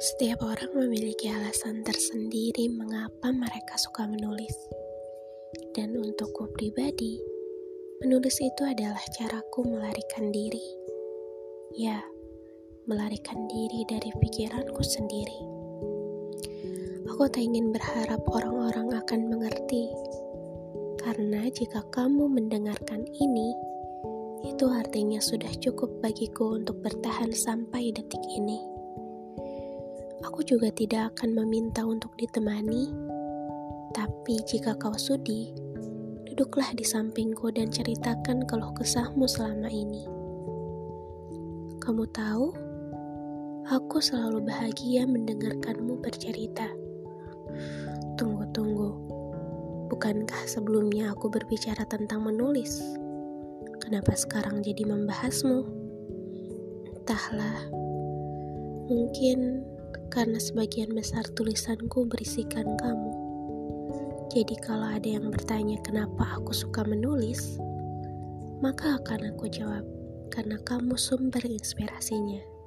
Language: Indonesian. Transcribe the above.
Setiap orang memiliki alasan tersendiri mengapa mereka suka menulis. Dan untukku pribadi, menulis itu adalah caraku melarikan diri. Ya, melarikan diri dari pikiranku sendiri. Aku tak ingin berharap orang-orang akan mengerti. Karena jika kamu mendengarkan ini, itu artinya sudah cukup bagiku untuk bertahan sampai detik ini. Aku juga tidak akan meminta untuk ditemani, tapi jika kau sudi, duduklah di sampingku dan ceritakan keluh kesahmu selama ini. Kamu tahu, aku selalu bahagia mendengarkanmu bercerita. Tunggu, tunggu. Bukankah sebelumnya aku berbicara tentang menulis? Kenapa sekarang jadi membahasmu? Entahlah. Mungkin karena sebagian besar tulisanku berisikan kamu. Jadi kalau ada yang bertanya kenapa aku suka menulis, maka akan aku jawab, karena kamu sumber inspirasinya.